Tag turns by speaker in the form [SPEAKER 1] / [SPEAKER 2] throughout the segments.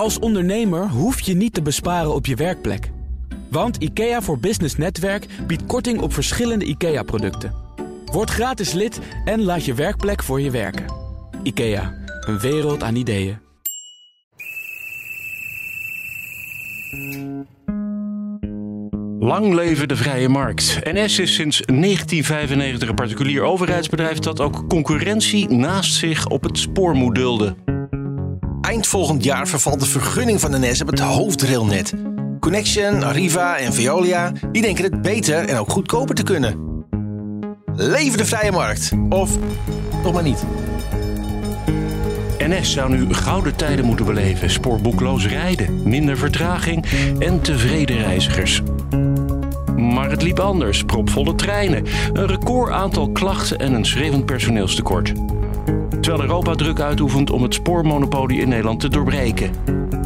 [SPEAKER 1] Als ondernemer hoef je niet te besparen op je werkplek. Want IKEA voor Business Netwerk biedt korting op verschillende IKEA-producten. Word gratis lid en laat je werkplek voor je werken. IKEA, een wereld aan ideeën.
[SPEAKER 2] Lang leven de vrije markt. NS is sinds 1995 een particulier overheidsbedrijf dat ook concurrentie naast zich op het spoor moet dulden.
[SPEAKER 3] Eind volgend jaar vervalt de vergunning van NS op het hoofdrailnet. Connection, Arriva en Veolia die denken het beter en ook goedkoper te kunnen. Leven de vrije markt. Of nog maar niet.
[SPEAKER 2] NS zou nu gouden tijden moeten beleven. Spoorboekloos rijden, minder vertraging en tevreden reizigers. Maar het liep anders. Propvolle treinen, een record aantal klachten en een schreeuwend personeelstekort. Terwijl Europa druk uitoefent om het spoormonopolie in Nederland te doorbreken.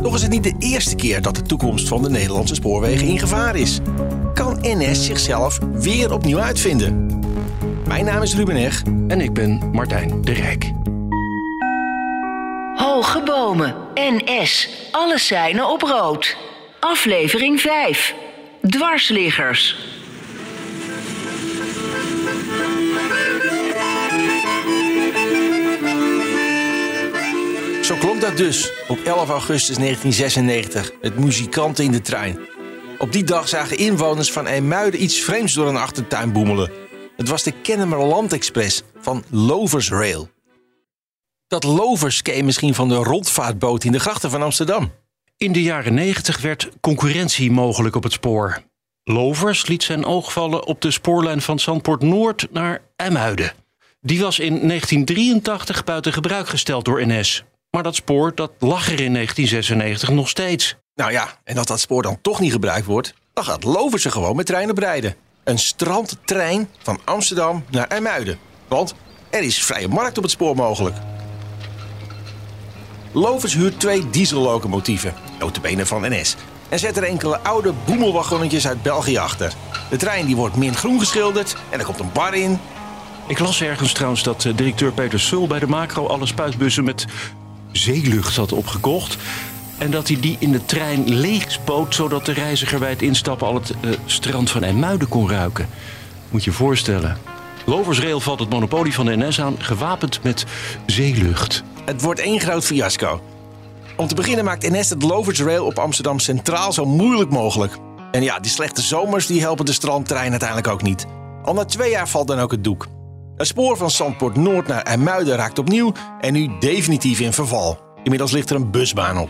[SPEAKER 3] Toch is het niet de eerste keer dat de toekomst van de Nederlandse spoorwegen in gevaar is. Kan NS zichzelf weer opnieuw uitvinden? Mijn naam is Ruben Eg.
[SPEAKER 2] En ik ben Martijn de Rijk.
[SPEAKER 4] Hoge bomen. NS. Alle seinen op rood. Aflevering 5. Dwarsliggers.
[SPEAKER 3] Zo klonk dat dus op 11 augustus 1996, met muzikanten in de trein. Op die dag zagen inwoners van IJmuiden iets vreemds door een achtertuin boemelen. Het was de Kennemerland Express van Lovers Rail. Dat Lovers je misschien van de rondvaartboot in de grachten van Amsterdam.
[SPEAKER 2] In de jaren 90 werd concurrentie mogelijk op het spoor. Lovers liet zijn oog vallen op de spoorlijn van Zandpoort Noord naar IJmuiden. Die was in 1983 buiten gebruik gesteld door NS. Maar dat spoor dat lag er in 1996 nog steeds.
[SPEAKER 3] Nou ja, en als dat spoor dan toch niet gebruikt wordt, dan gaat Lovers er gewoon met treinen breiden. Een strandtrein van Amsterdam naar IJmuiden. Want er is vrije markt op het spoor mogelijk. Lovers huurt twee diesellocomotieven, notabene van NS. En zet er enkele oude boemelwagonnetjes uit België achter. De trein die wordt mintgroen geschilderd en er komt een bar in.
[SPEAKER 2] Ik las ergens trouwens dat eh, directeur Peter Sul bij de macro alle spuitbussen met zeelucht had opgekocht. En dat hij die in de trein leegspoot, zodat de reiziger bij het instappen al het eh, strand van IJmuiden kon ruiken. Moet je je voorstellen. Loversrail valt het monopolie van de NS aan, gewapend met zeelucht.
[SPEAKER 3] Het wordt één groot fiasco. Om te beginnen maakt NS het Lovers Rail op Amsterdam Centraal zo moeilijk mogelijk. En ja, die slechte zomers die helpen de strandtrein uiteindelijk ook niet. Al na twee jaar valt dan ook het doek. Het spoor van Zandpoort Noord naar IJmuiden raakt opnieuw en nu definitief in verval. Inmiddels ligt er een busbaan op.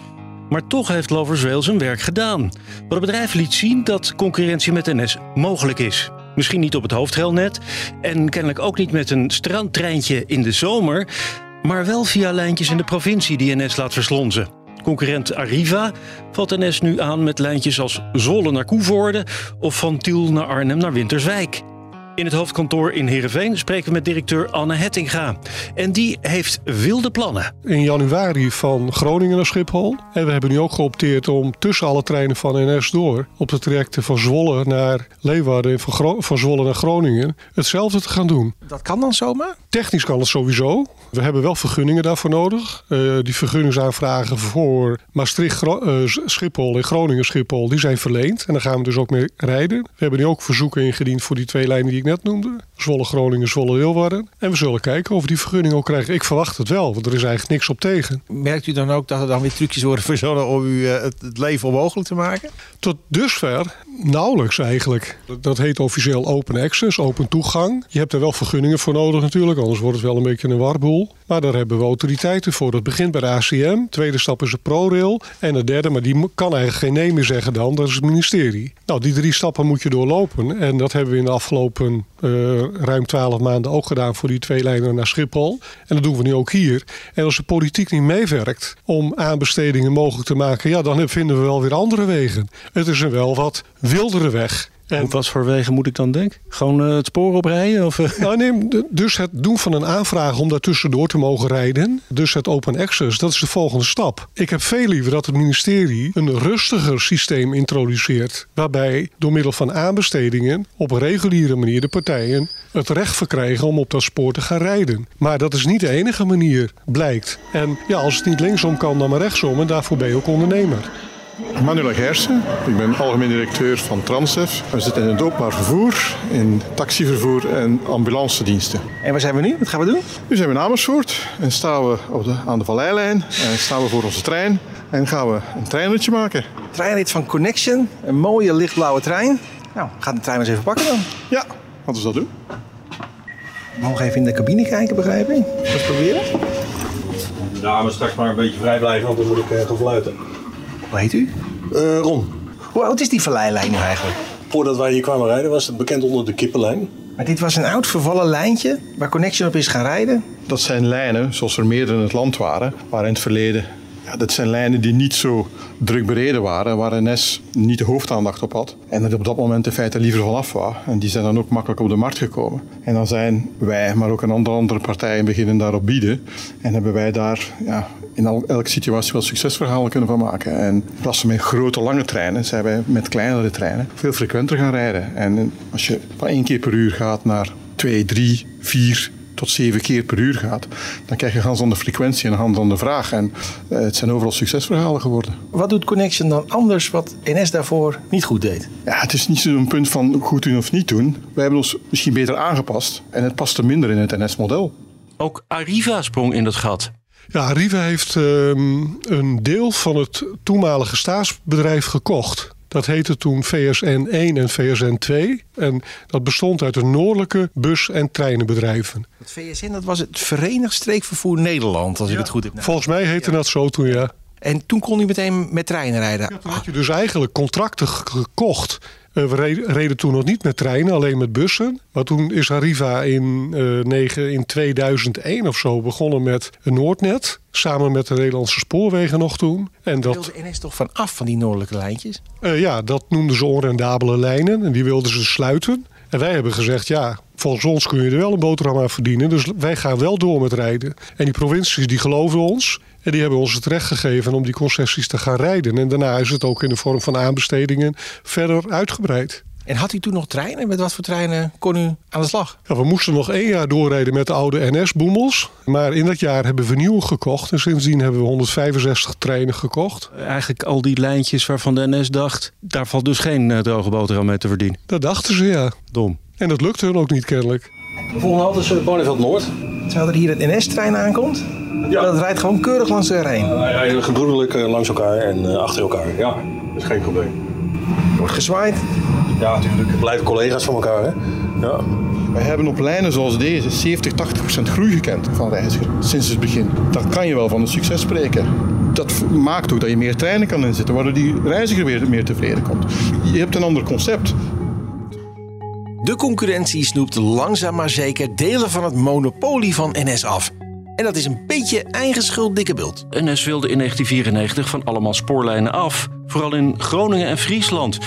[SPEAKER 2] Maar toch heeft Lovers Rail zijn werk gedaan. Want het bedrijf liet zien dat concurrentie met NS mogelijk is. Misschien niet op het hoofdrailnet en kennelijk ook niet met een strandtreintje in de zomer, maar wel via lijntjes in de provincie die NS laat verslonzen. Concurrent Arriva valt NS nu aan met lijntjes als Zwolle naar Koevoorde of van Tiel naar Arnhem naar Winterswijk. In het hoofdkantoor in Heerenveen spreken we met directeur Anne Hettinga. En die heeft wilde plannen.
[SPEAKER 5] in januari van Groningen naar Schiphol. En we hebben nu ook geopteerd om tussen alle treinen van NS door... op de trajecten van Zwolle naar Leeuwarden en van, Gro- van Zwolle naar Groningen... hetzelfde te gaan doen.
[SPEAKER 3] Dat kan dan zomaar?
[SPEAKER 5] Technisch kan het sowieso. We hebben wel vergunningen daarvoor nodig. Eh, die vergunningsaanvragen voor Maastricht, Gro- eh, Schiphol en Groningen Schiphol... die zijn verleend. En daar gaan we dus ook mee rijden. We hebben nu ook verzoeken ingediend voor die twee lijnen die ik net noemde. Zwolle Groningen, Zwolle Leeuwarden. En we zullen kijken of we die vergunning ook krijgen. Ik verwacht het wel, want er is eigenlijk niks op tegen.
[SPEAKER 3] Merkt u dan ook dat er dan weer trucjes worden verzonnen om u eh, het, het leven onmogelijk te maken?
[SPEAKER 5] Tot dusver nauwelijks eigenlijk. Dat- heet officieel open access, open toegang. Je hebt er wel vergunningen voor nodig natuurlijk, anders wordt het wel een beetje een warboel. Maar daar hebben we autoriteiten voor. Dat begint bij de ACM, tweede stap is de ProRail en de derde, maar die kan eigenlijk geen nee meer zeggen dan, dat is het ministerie. Nou, die drie stappen moet je doorlopen en dat hebben we in de afgelopen eh, ruim twaalf maanden ook gedaan voor die twee lijnen naar Schiphol. En dat doen we nu ook hier. En als de politiek niet meewerkt om aanbestedingen mogelijk te maken, ja, dan vinden we wel weer andere wegen. Het is een wel wat wildere weg. En-
[SPEAKER 2] Op wat voor wegen moet ik dan denken? Gewoon eh, het spoor oprijden? Of, eh?
[SPEAKER 5] Nou, nee, dus het doen van een aanvraag om daartussendoor te mogen rijden, dus het open access, dat is de volgende stap. Ik heb veel liever dat het ministerie een rustiger systeem introduceert, waarbij door middel van aanbestedingen op een reguliere manier de partijen het recht verkrijgen om op dat spoor te gaan rijden. Maar dat is niet de enige manier, blijkt. En ja, als het niet linksom kan, dan maar rechtsom en daarvoor ben je ook ondernemer.
[SPEAKER 6] Manuel Gersen, ik ben algemeen directeur van Transef. We zitten in het openbaar vervoer, in taxivervoer en ambulancediensten.
[SPEAKER 3] En waar zijn we nu? Wat gaan we doen?
[SPEAKER 6] Nu zijn we in Amersfoort en staan we op de, aan de Valleilijn en staan we voor onze trein en gaan we een treinritje maken.
[SPEAKER 3] Treinrit van Connection. Een mooie lichtblauwe trein. Nou, ga de trein eens even pakken dan.
[SPEAKER 6] Ja, laten we dat doen.
[SPEAKER 3] We mogen even in de cabine kijken, begrijp ik? Eens proberen.
[SPEAKER 7] De dames straks maar een beetje vrij blijven, want dan moet ik uh, gaan fluiten.
[SPEAKER 3] Hoe heet u?
[SPEAKER 7] Eh, Ron,
[SPEAKER 3] Hoe oud is die verleilijn nu eigenlijk?
[SPEAKER 7] voordat wij hier kwamen rijden was het bekend onder de kippenlijn.
[SPEAKER 3] Maar dit was een oud vervallen lijntje waar Connection op is gaan rijden.
[SPEAKER 6] Dat zijn lijnen, zoals er meerdere in het land waren, waar in het verleden... Ja, dat zijn lijnen die niet zo druk bereden waren, waar NS niet de hoofdaandacht op had. En dat op dat moment in feite liever vanaf wou. En die zijn dan ook makkelijk op de markt gekomen. En dan zijn wij, maar ook een aantal andere partijen beginnen daarop bieden. En hebben wij daar ja, in elke situatie wel succesverhalen kunnen van maken. En in plaats van met grote lange treinen, zijn wij met kleinere treinen veel frequenter gaan rijden. En als je van één keer per uur gaat naar twee, drie, vier tot zeven keer per uur gaat, dan krijg je een ganz andere frequentie en een ganz andere vraag. En eh, het zijn overal succesverhalen geworden.
[SPEAKER 3] Wat doet Connection dan anders wat NS daarvoor niet goed deed?
[SPEAKER 6] Ja, het is niet zo'n punt van goed doen of niet doen. Wij hebben ons misschien beter aangepast en het paste minder in het NS-model.
[SPEAKER 2] Ook Arriva sprong in dat gat.
[SPEAKER 5] Ja, Arriva heeft ehm, een deel van het toenmalige staatsbedrijf gekocht. Dat heette toen VSN 1 en VSN 2. En dat bestond uit de noordelijke bus- en treinenbedrijven.
[SPEAKER 3] Het VSN, dat was het Verenigd Streekvervoer Nederland, als ik het goed heb.
[SPEAKER 5] Volgens mij heette dat zo toen, ja.
[SPEAKER 3] En toen kon hij meteen met treinen rijden.
[SPEAKER 5] Toen had je dus eigenlijk contracten ge- gekocht. Eh, we re- reden toen nog niet met treinen, alleen met bussen. Maar toen is Arriva in, eh, negen, in 2001 of zo begonnen met een Noordnet. Samen met de Nederlandse spoorwegen nog toen. En dat,
[SPEAKER 3] wilde NS toch van af van die noordelijke lijntjes?
[SPEAKER 5] eh, ja, dat noemden ze onrendabele lijnen. En die wilden ze sluiten. En wij hebben gezegd, ja, volgens ons kun je er wel een boterham aan verdienen. Dus wij gaan wel door met rijden. En die provincies die geloven ons. En die hebben ons het recht gegeven om die concessies te gaan rijden. En daarna is het ook in de vorm van aanbestedingen verder uitgebreid.
[SPEAKER 3] En had u toen nog treinen? Met wat voor treinen kon u aan de slag?
[SPEAKER 5] Ja, we moesten nog één jaar doorrijden met de oude NS-boemels. Maar in dat jaar hebben we nieuwe gekocht. En sindsdien hebben we 165 treinen gekocht.
[SPEAKER 2] Eigenlijk al die lijntjes waarvan de NS dacht... daar valt dus geen eh, droge boterham mee te verdienen.
[SPEAKER 5] Dat dachten ze, ja.
[SPEAKER 2] Dom.
[SPEAKER 5] En dat lukte hun ook niet kennelijk.
[SPEAKER 7] De volgende halte is uh, Barneveld Noord.
[SPEAKER 3] Terwijl er hier een NS-trein aankomt?
[SPEAKER 7] Ja.
[SPEAKER 3] Dat rijdt gewoon keurig langs de heen.
[SPEAKER 7] Rijden gebroedelijk uh, langs elkaar en uh, achter elkaar. Ja, dat is geen probleem.
[SPEAKER 3] Wordt gezwaaid.
[SPEAKER 7] Ja, natuurlijk. Het blijven collega's van elkaar, hè? Ja.
[SPEAKER 6] Wij hebben op lijnen zoals deze 70, 80 procent groei gekend van reizigers sinds het begin. Dan kan je wel van een succes spreken. Dat maakt ook dat je meer treinen kan inzetten, waardoor die reiziger weer meer tevreden komt. Je hebt een ander concept.
[SPEAKER 3] De concurrentie snoept langzaam maar zeker delen van het monopolie van NS af. En dat is een beetje eigen schuld, dikke bult.
[SPEAKER 2] NS wilde in 1994 van allemaal spoorlijnen af. Vooral in Groningen en Friesland.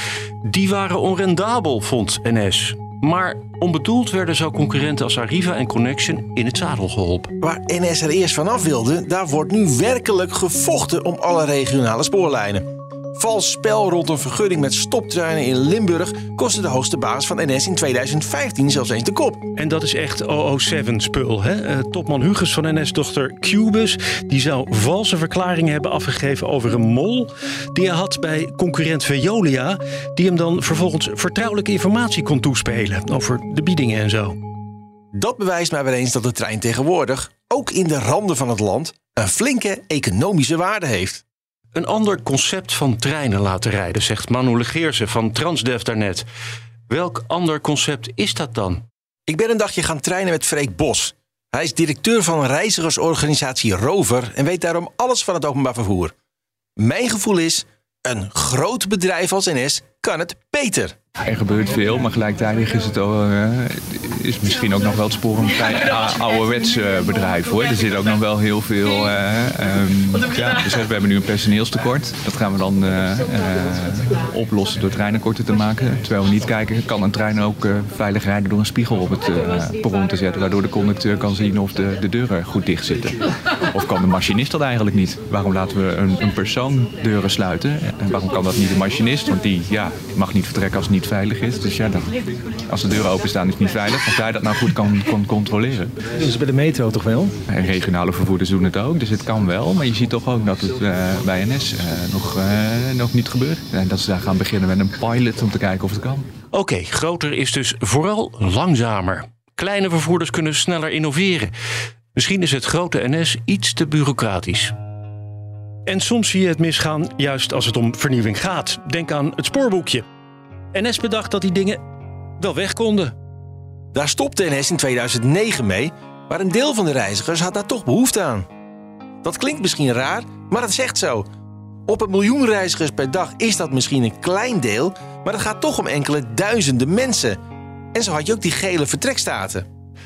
[SPEAKER 2] Die waren onrendabel, vond NS. Maar onbedoeld werden zo concurrenten als Arriva en Connection in het zadel geholpen.
[SPEAKER 3] Waar NS er eerst vanaf wilde, daar wordt nu werkelijk gevochten om alle regionale spoorlijnen. Vals spel rond een vergunning met stoptreinen in Limburg kostte de hoogste baas van NS in 2015 zelfs eens de kop.
[SPEAKER 2] En dat is echt 007-spul. Hè? Eh, topman Huges van NS-dochter Cubus... die zou valse verklaringen hebben afgegeven over een mol... die hij had bij concurrent Veolia... die hem dan vervolgens vertrouwelijke informatie kon toespelen... over de biedingen en zo.
[SPEAKER 3] Dat bewijst maar weer eens dat de trein tegenwoordig, ook in de randen van het land, een flinke economische waarde heeft.
[SPEAKER 2] Een ander concept van treinen laten rijden, zegt Manu Legeerse van Transdev daarnet. Welk ander concept is dat dan?
[SPEAKER 3] Ik ben een dagje gaan treinen met Freek Bos. Hij is directeur van reizigersorganisatie Rover en weet daarom alles van het openbaar vervoer. Mijn gevoel is, een groot bedrijf als NS kan het beter.
[SPEAKER 8] Er gebeurt veel, maar gelijktijdig is het uh, is misschien ook nog wel het spoor een ouderwets bedrijf hoor. Er zit ook nog wel heel veel. Uh, um, ja, dus we hebben nu een personeelstekort. Dat gaan we dan oplossen door treinen korter te maken. Terwijl we niet kijken, kan een trein ook veilig rijden door een spiegel op het perron te zetten. Waardoor de conducteur kan zien of de, de deuren goed dicht zitten. Of kan de machinist dat eigenlijk niet? Waarom laten we een, een persoon deuren sluiten? En waarom kan dat niet de machinist? Want die ja, mag niet vertrekken als niet veilig is. Dus ja, dan, als de deuren openstaan is het niet veilig. Als hij dat nou goed kan, kan controleren.
[SPEAKER 9] Dus bij de metro toch wel?
[SPEAKER 8] En regionale vervoerders doen het ook, dus het kan wel. Maar je ziet toch ook dat het uh, bij NS uh, nog, uh, nog niet gebeurt. En dat ze daar gaan beginnen met een pilot om te kijken of het kan.
[SPEAKER 2] Oké, okay, groter is dus vooral langzamer. Kleine vervoerders kunnen sneller innoveren. Misschien is het grote NS iets te bureaucratisch. En soms zie je het misgaan juist als het om vernieuwing gaat. Denk aan het spoorboekje. NS bedacht dat die dingen wel weg konden.
[SPEAKER 3] Daar stopte NS in 2009 mee, maar een deel van de reizigers had daar toch behoefte aan. Dat klinkt misschien raar, maar het zegt zo. Op een miljoen reizigers per dag is dat misschien een klein deel, maar het gaat toch om enkele duizenden mensen. En zo had je ook die gele vertrekstaten.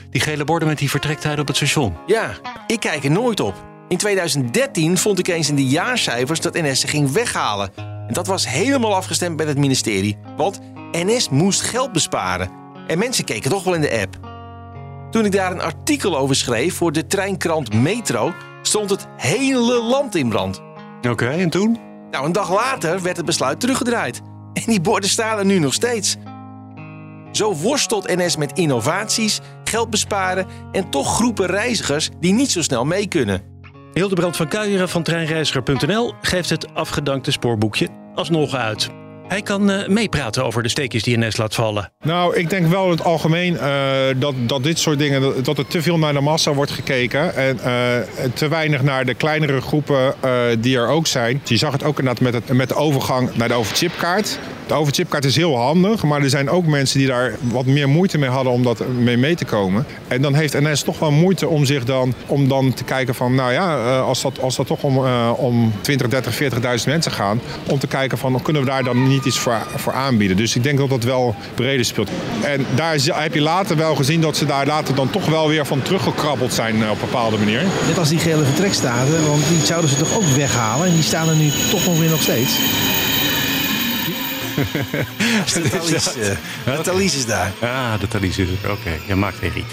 [SPEAKER 2] Die gele borden met die vertrektijden op het station?
[SPEAKER 3] Ja, ik kijk er nooit op. In 2013 vond ik eens in de jaarcijfers dat NS ze ging weghalen. En dat was helemaal afgestemd bij het ministerie, want NS moest geld besparen. En mensen keken toch wel in de app. Toen ik daar een artikel over schreef voor de treinkrant Metro, stond het hele land in brand.
[SPEAKER 2] Oké, en toen?
[SPEAKER 3] Nou, een dag later werd het besluit teruggedraaid. En die borden staan er nu nog steeds. Zo worstelt NS met innovaties, geld besparen en toch groepen reizigers die niet zo snel mee kunnen.
[SPEAKER 2] Hildebrand van Kuijeren van treinreiziger.nl geeft het afgedankte spoorboekje alsnog uit. Hij kan uh, meepraten over de steekjes die NS laat vallen.
[SPEAKER 10] Nou, ik denk wel in het algemeen uh, dat, dat dit soort dingen, dat, er te veel naar de massa wordt gekeken. En uh, te weinig naar de kleinere groepen die er ook zijn. Je zag het ook inderdaad met, het, met de overgang naar de overchipkaart. De overchipkaart is heel handig, maar er zijn ook mensen die daar wat meer moeite mee hadden om dat mee mee te komen. En dan heeft NS toch wel moeite om zich dan, om dan te kijken van, nou ja, als dat, als dat toch om, om 20, 30, 40.000 mensen gaat, om te kijken van, kunnen we daar dan niet iets voor, voor aanbieden. Dus ik denk dat dat wel breder speelt. En daar heb je later wel gezien dat ze daar later dan toch wel weer van teruggekrabbeld zijn op een bepaalde manier.
[SPEAKER 9] Net als die gele vertrekstaten, want die zouden ze toch ook weghalen. En die staan er nu toch nog weer nog steeds.
[SPEAKER 3] De Thalys, de Thalys is daar.
[SPEAKER 2] Ah, de Thalys is er. Oké, okay. je maakt herrie.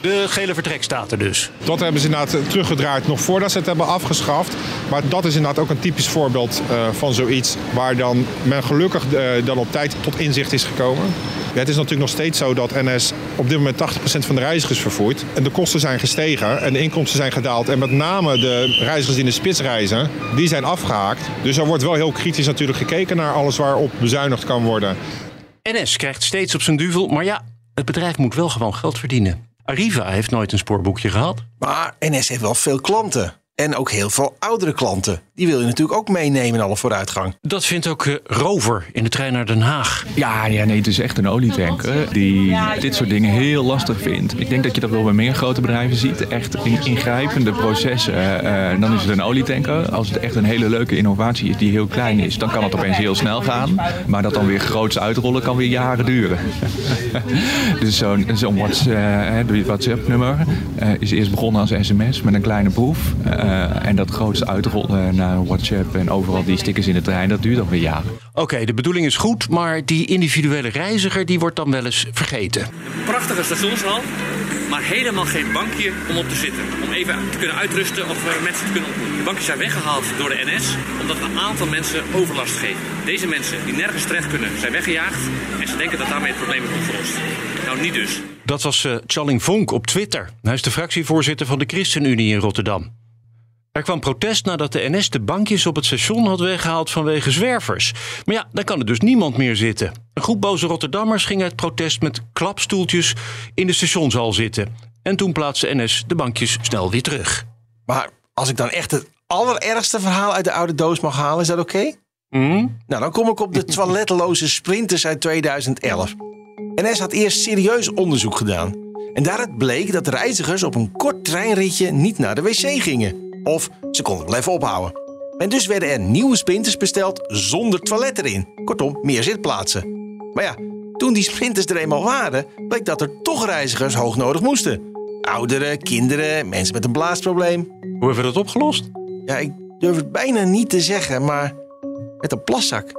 [SPEAKER 2] De gele vertrek staat er dus.
[SPEAKER 10] Dat hebben ze inderdaad teruggedraaid nog voordat ze het hebben afgeschaft. Maar dat is inderdaad ook een typisch voorbeeld uh, van zoiets waar dan men gelukkig uh, dan op tijd tot inzicht is gekomen. Ja, het is natuurlijk nog steeds zo dat NS op dit moment 80% van de reizigers vervoert. En de kosten zijn gestegen en de inkomsten zijn gedaald. En met name de reizigers die in de spits reizen, die zijn afgehaakt. Dus er wordt wel heel kritisch natuurlijk gekeken naar alles waarop bezuinigd kan worden.
[SPEAKER 2] NS krijgt steeds op zijn duvel, maar ja, het bedrijf moet wel gewoon geld verdienen. Arriva heeft nooit een spoorboekje gehad.
[SPEAKER 3] Maar NS heeft wel veel klanten. En ook heel veel oudere klanten. Die wil je natuurlijk ook meenemen in alle vooruitgang.
[SPEAKER 2] Dat vindt ook uh, Rover in de trein naar Den Haag.
[SPEAKER 8] Ja, ja, nee, het is echt een olietanker die dit soort dingen heel lastig vindt. Ik denk dat je dat wel bij meer grote bedrijven ziet. Echt ingrijpende processen. Uh, dan is het een olietanker. Als het echt een hele leuke innovatie is die heel klein is, dan kan het opeens heel snel gaan. Maar dat dan weer groots uitrollen kan weer jaren duren. dus zo'n zo WhatsApp-nummer is eerst begonnen als sms met een kleine proef. Uh, en dat grootste uitrollen naar WhatsApp en overal die stickers in de trein, dat duurt dan weer jaren.
[SPEAKER 2] Oké, okay, de bedoeling is goed, maar die individuele reiziger die wordt dan wel eens vergeten.
[SPEAKER 11] Prachtige stationshal, maar helemaal geen bankje om op te zitten. Om even te kunnen uitrusten of uh, mensen te kunnen ontmoeten. De bankjes zijn weggehaald door de NS, omdat een aantal mensen overlast geven. Deze mensen die nergens terecht kunnen, zijn weggejaagd en ze denken dat daarmee het probleem is opgelost. Nou, niet dus.
[SPEAKER 2] Dat was uh, Challing Vonk op Twitter. Hij is de fractievoorzitter van de ChristenUnie in Rotterdam. Er kwam protest nadat de NS de bankjes op het station had weggehaald vanwege zwervers. Maar ja, daar kan er dus niemand meer zitten. Een groep boze Rotterdammers ging uit protest met klapstoeltjes in de stationshal zitten. En toen plaatste NS de bankjes snel weer terug.
[SPEAKER 3] Maar als ik dan echt het allerergste verhaal uit de oude doos mag halen, is dat oké? Okay?
[SPEAKER 2] Mm?
[SPEAKER 3] Nou, dan kom ik op de toiletteloze sprinters uit 2011. NS had eerst serieus onderzoek gedaan. En daaruit bleek dat reizigers op een kort treinritje niet naar de wc gingen. Of ze konden wel even ophouden. En dus werden er nieuwe sprinters besteld zonder toilet erin. Kortom, meer zitplaatsen. Maar ja, Toen die sprinters er eenmaal waren, bleek dat er toch reizigers hoognodig moesten. Ouderen, kinderen, mensen met een blaasprobleem.
[SPEAKER 2] Hoe hebben we dat opgelost?
[SPEAKER 3] Ja, ik durf het bijna niet te zeggen, maar met een plaszak.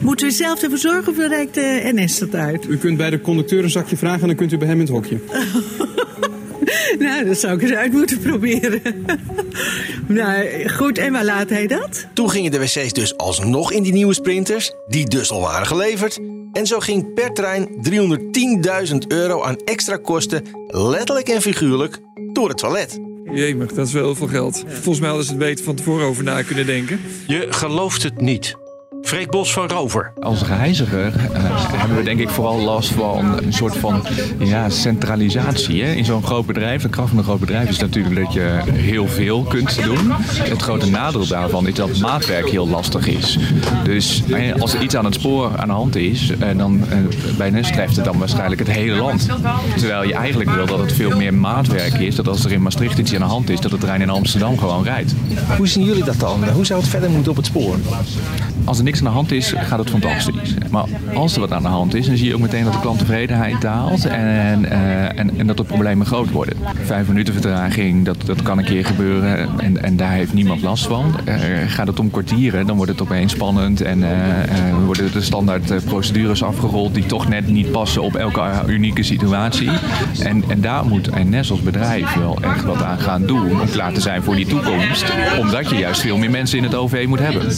[SPEAKER 12] Moeten we zelf ervoor zorgen of reikt de NS dat uit?
[SPEAKER 13] U kunt bij de conducteur een zakje vragen en dan kunt u bij hem in het hokje.
[SPEAKER 12] nou, dat zou ik eens uit moeten proberen. nou, goed, en waar laat hij dat?
[SPEAKER 3] Toen gingen de wc's dus alsnog in die nieuwe sprinters, die dus al waren geleverd. En zo ging per trein 310.000 euro aan extra kosten, letterlijk en figuurlijk, door het toilet.
[SPEAKER 13] Jemig, dat is wel heel veel geld. Volgens mij hadden ze het beter van tevoren over na kunnen denken.
[SPEAKER 2] Je gelooft het niet. Freek Bos van Rover.
[SPEAKER 8] Als reiziger uh, hebben we denk ik vooral last van een soort van ja, centralisatie. Hè? In zo'n groot bedrijf, de kracht van een groot bedrijf is natuurlijk dat je heel veel kunt doen. Het grote nadeel daarvan is dat maatwerk heel lastig is. Dus eh, als er iets aan het spoor aan de hand is, uh, dan uh, bij treft het dan waarschijnlijk het hele land. Terwijl je eigenlijk wil dat het veel meer maatwerk is. Dat als er in Maastricht iets aan de hand is, dat de trein in Amsterdam gewoon rijdt.
[SPEAKER 9] Hoe zien jullie dat dan? Hoe zou het verder moeten op het spoor?
[SPEAKER 8] Als er niks aan de hand is, gaat het fantastisch. Maar als er wat aan de hand is, dan zie je ook meteen dat de klanttevredenheid daalt en, en, en dat de problemen groot worden. Vijf minuten vertraging, dat, dat kan een keer gebeuren en, en daar heeft niemand last van. Uh, gaat het om kwartieren, dan wordt het opeens spannend en uh, worden de standaard procedures afgerold die toch net niet passen op elke unieke situatie. En, en daar moet NS als bedrijf wel echt wat aan gaan doen om klaar te zijn voor die toekomst. Omdat je juist veel meer mensen in het OV moet hebben.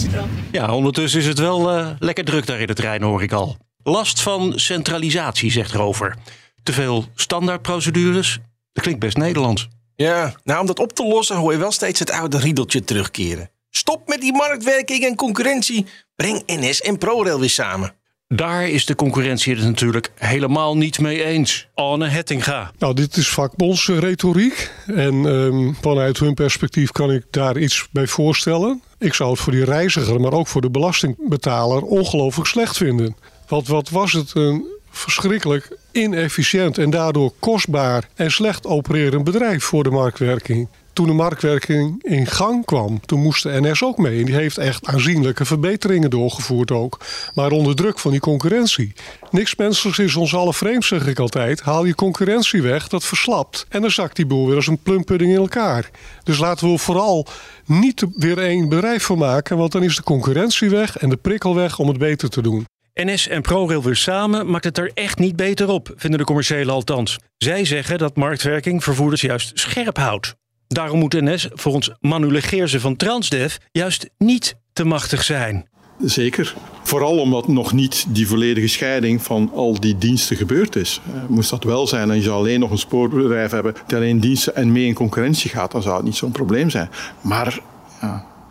[SPEAKER 2] Ja, ondertussen is het wel uh, lekker druk daar in de trein, hoor ik al. Last van centralisatie, zegt Rover. Te veel standaardprocedures. Dat klinkt best Nederlands.
[SPEAKER 3] Ja, nou om dat op te lossen hoor je wel steeds het oude riedeltje terugkeren. Stop met die marktwerking en concurrentie. Breng NS en ProRail weer samen.
[SPEAKER 2] Daar is de concurrentie het natuurlijk helemaal niet mee eens. Anne Hettinga.
[SPEAKER 5] Nou, dit is vakbondsretoriek. En um, vanuit hun perspectief kan ik daar iets bij voorstellen. Ik zou het voor die reiziger, maar ook voor de belastingbetaler ongelooflijk slecht vinden. Want wat was het een verschrikkelijk inefficiënt en daardoor kostbaar en slecht opererend bedrijf voor de marktwerking. Toen de marktwerking in gang kwam, toen moest de NS ook mee. En die heeft echt aanzienlijke verbeteringen doorgevoerd ook. Maar onder druk van die concurrentie. Niks menselijks is ons alle vreemd, zeg ik altijd. Haal je concurrentie weg, dat verslapt. En dan zakt die boel weer als een plumpudding in elkaar. Dus laten we vooral niet weer één bedrijf van maken. Want dan is de concurrentie weg en de prikkel weg om het beter te doen.
[SPEAKER 2] NS en ProRail weer samen maakt het er echt niet beter op, vinden de commerciële althans. Zij zeggen dat marktwerking vervoerders juist scherp houdt. Daarom moet NS volgens Manu Legeerse van Transdev juist niet te machtig zijn.
[SPEAKER 6] Zeker. Vooral omdat nog niet die volledige scheiding van al die diensten gebeurd is. Moest dat wel zijn en je zou alleen nog een spoorbedrijf hebben dat alleen diensten en mee in concurrentie gaat, dan zou het niet zo'n probleem zijn. Maar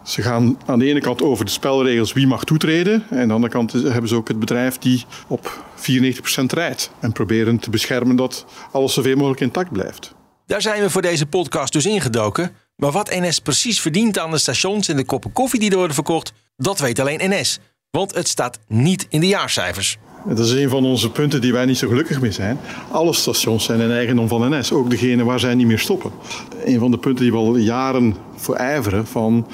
[SPEAKER 6] ze gaan aan de ene kant over de spelregels wie mag toetreden. En aan de andere kant hebben ze ook het bedrijf die op 94% rijdt. En proberen te beschermen dat alles zoveel mogelijk intact blijft.
[SPEAKER 3] Daar zijn we voor deze podcast dus ingedoken. Maar wat NS precies verdient aan de stations en de koppen koffie die er worden verkocht, dat weet alleen NS. Want het staat niet in de jaarcijfers.
[SPEAKER 6] Dat is een van onze punten die wij niet zo gelukkig mee zijn. Alle stations zijn een eigendom van NS, ook degene waar zij niet meer stoppen. Een van de punten die we al jaren voor ijveren van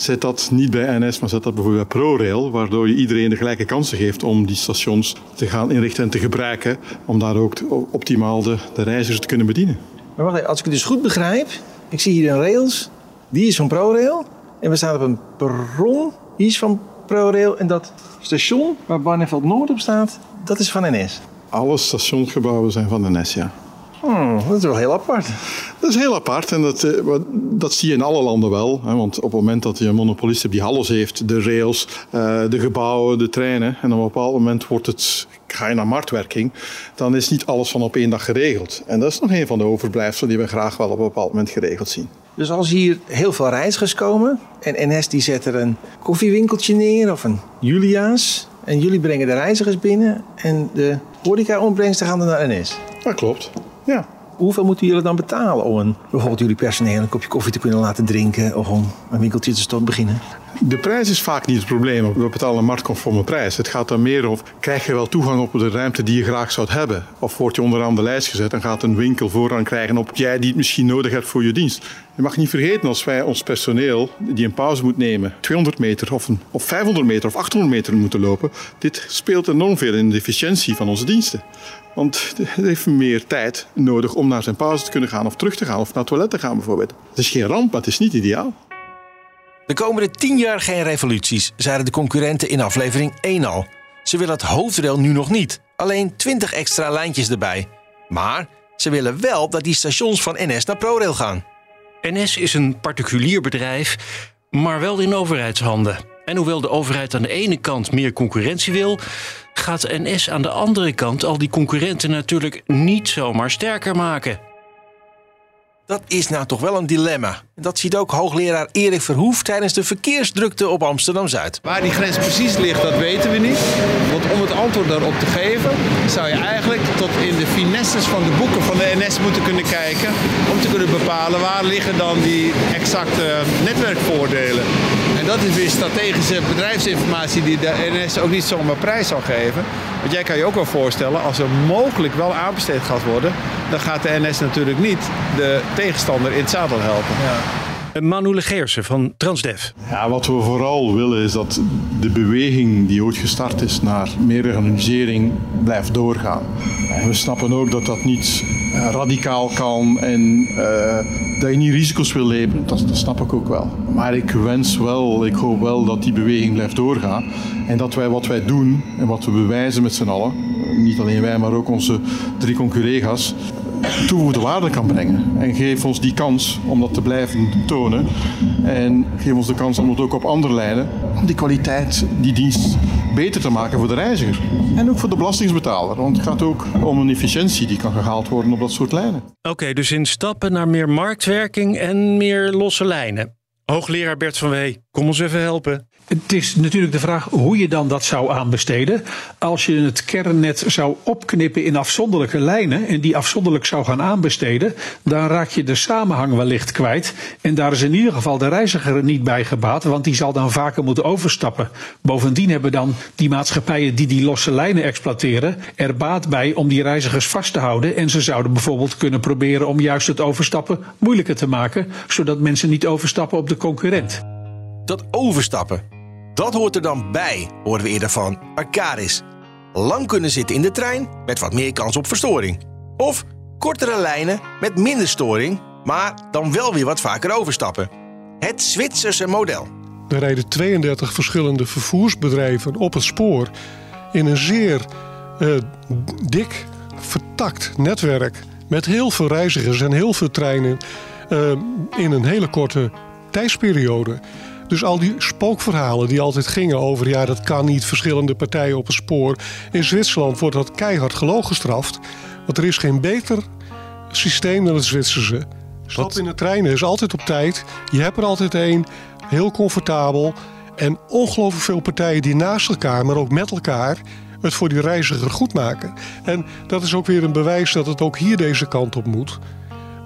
[SPEAKER 6] Zet dat niet bij NS, maar zet dat bijvoorbeeld bij ProRail, waardoor je iedereen de gelijke kansen geeft om die stations te gaan inrichten en te gebruiken, om daar ook optimaal de, de reizigers te kunnen bedienen.
[SPEAKER 3] Maar wacht even, als ik het dus goed begrijp, ik zie hier een rails, die is van ProRail, en we staan op een perron, die is van ProRail, en dat station waar Barneveld Noord op staat, dat is van NS.
[SPEAKER 6] Alle stationsgebouwen zijn van NS, ja.
[SPEAKER 3] Hmm, dat is wel heel apart.
[SPEAKER 6] Dat is heel apart en dat, dat zie je in alle landen wel. Hè, want op het moment dat je een monopolist hebt die alles heeft, de rails, de gebouwen, de treinen, en op een bepaald moment wordt het, ga je naar marktwerking, dan is niet alles van op één dag geregeld. En dat is nog een van de overblijfselen die we graag wel op een bepaald moment geregeld zien.
[SPEAKER 3] Dus als hier heel veel reizigers komen en NS die zet er een koffiewinkeltje neer of een Julia's en jullie brengen de reizigers binnen en de horeca-opbrengsten gaan er naar NS.
[SPEAKER 6] Dat klopt. Ja.
[SPEAKER 3] Hoeveel moeten jullie dan betalen om een, bijvoorbeeld jullie personeel een kopje koffie te kunnen laten drinken of om een winkeltje te beginnen?
[SPEAKER 6] De prijs is vaak niet het probleem. We betalen een marktconforme prijs. Het gaat dan meer om, krijg je wel toegang op de ruimte die je graag zou hebben? Of word je onderaan de lijst gezet en gaat een winkel voorrang krijgen op jij die het misschien nodig hebt voor je dienst? Je mag niet vergeten als wij ons personeel die een pauze moet nemen, 200 meter of, een, of 500 meter of 800 meter moeten lopen. Dit speelt enorm veel in de efficiëntie van onze diensten. Want het heeft meer tijd nodig om naar zijn pauze te kunnen gaan of terug te gaan of naar het toilet te gaan bijvoorbeeld. Het is geen ramp, maar het is niet ideaal.
[SPEAKER 3] De komende 10 jaar geen revoluties, zeiden de concurrenten in aflevering 1 al. Ze willen het hoofdrail nu nog niet, alleen 20 extra lijntjes erbij. Maar ze willen wel dat die stations van NS naar ProRail gaan.
[SPEAKER 2] NS is een particulier bedrijf, maar wel in overheidshanden. En hoewel de overheid aan de ene kant meer concurrentie wil, gaat NS aan de andere kant al die concurrenten natuurlijk niet zomaar sterker maken.
[SPEAKER 3] Dat is nou toch wel een dilemma. Dat ziet ook hoogleraar Erik Verhoef tijdens de verkeersdrukte op Amsterdam-Zuid.
[SPEAKER 14] Waar die grens precies ligt, dat weten we niet. Want om het antwoord daarop te geven, zou je eigenlijk tot in de finesses van de boeken van de NS moeten kunnen kijken. Om te kunnen bepalen waar liggen dan die exacte netwerkvoordelen. En dat is weer strategische bedrijfsinformatie die de NS ook niet zomaar prijs zal geven. Want jij kan je ook wel voorstellen, als er mogelijk wel aanbesteed gaat worden, dan gaat de NS natuurlijk niet de tegenstander in het zadel helpen.
[SPEAKER 2] Ja. Manu Legeersen van Transdev.
[SPEAKER 6] Ja, wat we vooral willen is dat de beweging die ooit gestart is naar meer regionalisering blijft doorgaan. We snappen ook dat dat niet radicaal kan en uh, dat je niet risico's wil leven. Dat, snap ik ook wel. Maar ik wens wel, ik hoop wel dat die beweging blijft doorgaan. En dat wij wat wij doen en wat we bewijzen met z'n allen, niet alleen wij, maar ook onze drie conculega's, toegevoegde waarde kan brengen. En geef ons die kans om dat te blijven tonen. En geef ons de kans om het ook op andere lijnen, die kwaliteit, die dienst beter te maken voor de reiziger. En ook voor de belastingsbetaler. Want het gaat ook om een efficiëntie die kan gehaald worden op dat soort lijnen.
[SPEAKER 2] Oké, dus in stappen naar meer marktwerking en meer losse lijnen. Hoogleraar Bert van Wee, kom ons even helpen.
[SPEAKER 15] Het is natuurlijk de vraag hoe je dan dat zou aanbesteden. Als je het kernnet zou opknippen in afzonderlijke lijnen en die afzonderlijk zou gaan aanbesteden, dan raak je de samenhang wellicht kwijt. En daar is in ieder geval de reiziger niet bij gebaat, want die zal dan vaker moeten overstappen. Bovendien hebben dan die maatschappijen die die losse lijnen exploiteren er baat bij om die reizigers vast te houden. En ze zouden bijvoorbeeld kunnen proberen om juist het overstappen moeilijker te maken, zodat mensen niet overstappen op de concurrent.
[SPEAKER 3] Dat overstappen, dat hoort er dan bij, horen we eerder van Arcaris. Lang kunnen zitten in de trein met wat meer kans op verstoring. Of kortere lijnen met minder storing, maar dan wel weer wat vaker overstappen. Het Zwitserse model.
[SPEAKER 5] Er rijden 32 verschillende vervoersbedrijven op het spoor in een zeer uh, dik vertakt netwerk met heel veel reizigers en heel veel treinen uh, in een hele korte tijdsperiode. Dus al die spookverhalen die altijd gingen over... ja, dat kan niet, verschillende partijen op het spoor. In Zwitserland wordt dat keihard gelogen gestraft. Want er is geen beter systeem dan het Zwitserse. Stap in de treinen is altijd op tijd. Je hebt er altijd één. Heel comfortabel. En ongelooflijk veel partijen die naast elkaar, maar ook met elkaar... het voor die reiziger goed maken. En dat is ook weer een bewijs dat het ook hier deze kant op moet.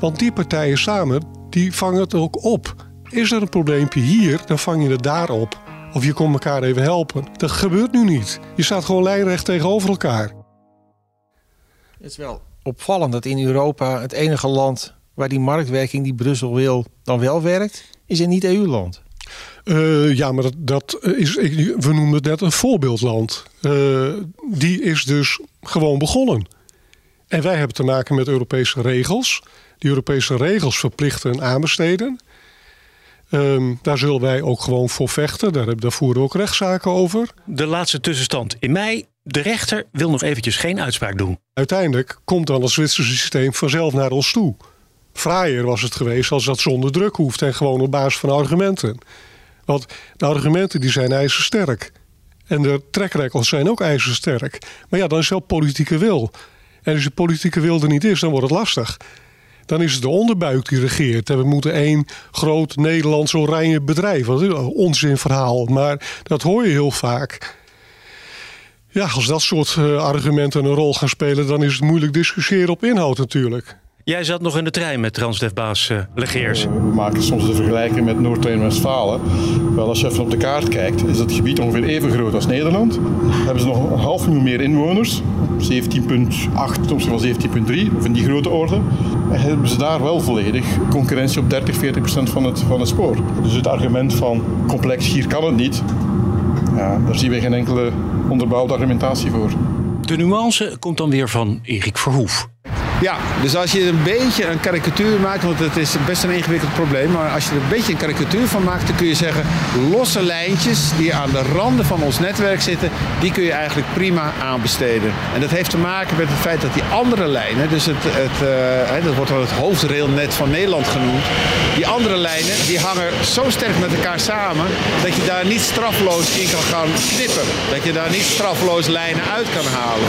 [SPEAKER 5] Want die partijen samen, die vangen het ook op. Is er een probleempje hier, dan vang je het daar op. Of je komt elkaar even helpen. Dat gebeurt nu niet. Je staat gewoon lijnrecht tegenover elkaar.
[SPEAKER 3] Het is wel opvallend dat in Europa het enige land waar die marktwerking die Brussel wil dan wel werkt, is een niet-EU-land.
[SPEAKER 5] Uh, ja, maar dat, dat is, we noemen het net een voorbeeldland. Uh, die is dus gewoon begonnen. En wij hebben te maken met Europese regels. Die Europese regels verplichten aanbesteden. Um, daar zullen wij ook gewoon voor vechten. Daar, daar voeren we ook rechtszaken over.
[SPEAKER 2] De laatste tussenstand in mei. De rechter wil nog eventjes geen uitspraak doen.
[SPEAKER 5] Uiteindelijk komt dan het Zwitserse systeem vanzelf naar ons toe. Fraaier was het geweest als dat zonder druk hoeft en gewoon op basis van argumenten. Want de argumenten die zijn ijzersterk. En de trekrekkels zijn ook ijzersterk. Maar ja, dan is wel politieke wil. En als de politieke wil er niet is, dan wordt het lastig dan is het de onderbuik die regeert. We moeten één groot Nederlands oranje bedrijf. Dat is een onzinverhaal, maar dat hoor je heel vaak. Ja, als dat soort eh, argumenten een rol gaan spelen, dan is het moeilijk discussiëren op inhoud natuurlijk.
[SPEAKER 2] Jij zat nog in de trein met Transdefbaas uh, Legeers.
[SPEAKER 6] we maken soms de vergelijking met Noord-Rijn-Westfalen. Wel, als je even op de kaart kijkt, is dat gebied ongeveer even groot als Nederland. Hebben ze nog een half miljoen meer inwoners, 17,8, soms wel 17,3, of in die grote orde. En hebben ze daar wel volledig concurrentie op 30, 40 procent van het, van het spoor. Dus het argument van complex, hier kan het niet, ja, daar zien we geen enkele onderbouwde argumentatie voor.
[SPEAKER 2] De nuance komt dan weer van Erik Verhoef.
[SPEAKER 14] Ja, dus als je een beetje een karikatuur maakt, want het is best een ingewikkeld probleem, maar als je er een beetje een karikatuur van maakt, dan kun je zeggen, losse lijntjes die aan de randen van ons netwerk zitten, die kun je eigenlijk prima aanbesteden. En dat heeft te maken met het feit dat die andere lijnen, dus het, het, uh, dat wordt wel het hoofdrailnet van Nederland genoemd, die andere lijnen die hangen zo sterk met elkaar samen dat je daar niet strafloos in kan gaan knippen. Dat je daar niet strafloos lijnen uit kan halen.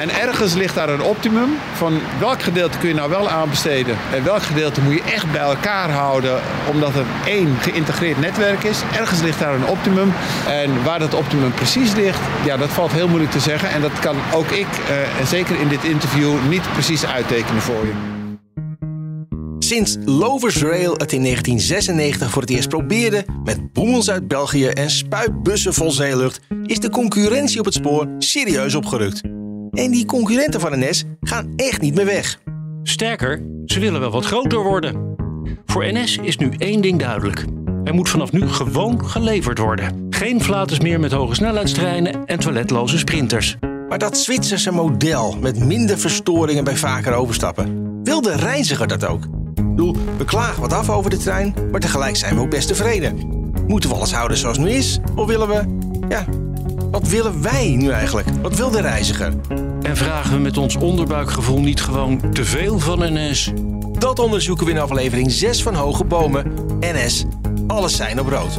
[SPEAKER 14] En ergens ligt daar een optimum van welk gedeelte kun je nou wel aanbesteden en welk gedeelte moet je echt bij elkaar houden omdat het één geïntegreerd netwerk is. Ergens ligt daar een optimum en waar dat optimum precies ligt, ja, dat valt heel moeilijk te zeggen en dat kan ook ik, en zeker in dit interview, niet precies uittekenen voor je.
[SPEAKER 3] Sinds Lovers Rail het in 1996 voor het eerst probeerde met boemels uit België en spuitbussen vol zeelucht, is de concurrentie op het spoor serieus opgerukt. En die concurrenten van NS gaan echt niet meer weg.
[SPEAKER 2] Sterker, ze willen wel wat groter worden. Voor NS is nu één ding duidelijk. Er moet vanaf nu gewoon geleverd worden. Geen flaters meer met hoge snelheidstreinen en toiletloze sprinters.
[SPEAKER 3] Maar dat Zwitserse model met minder verstoringen bij vaker overstappen, wil de reiziger dat ook? Ik bedoel, we klagen wat af over de trein, maar tegelijk zijn we ook best tevreden. Moeten we alles houden zoals het nu is? Of willen we, ja, wat willen wij nu eigenlijk? Wat wil de reiziger?
[SPEAKER 2] En vragen we met ons onderbuikgevoel niet gewoon te veel van NS?
[SPEAKER 3] Dat onderzoeken we in aflevering 6 van Hoge Bomen. NS, alles zijn op rood.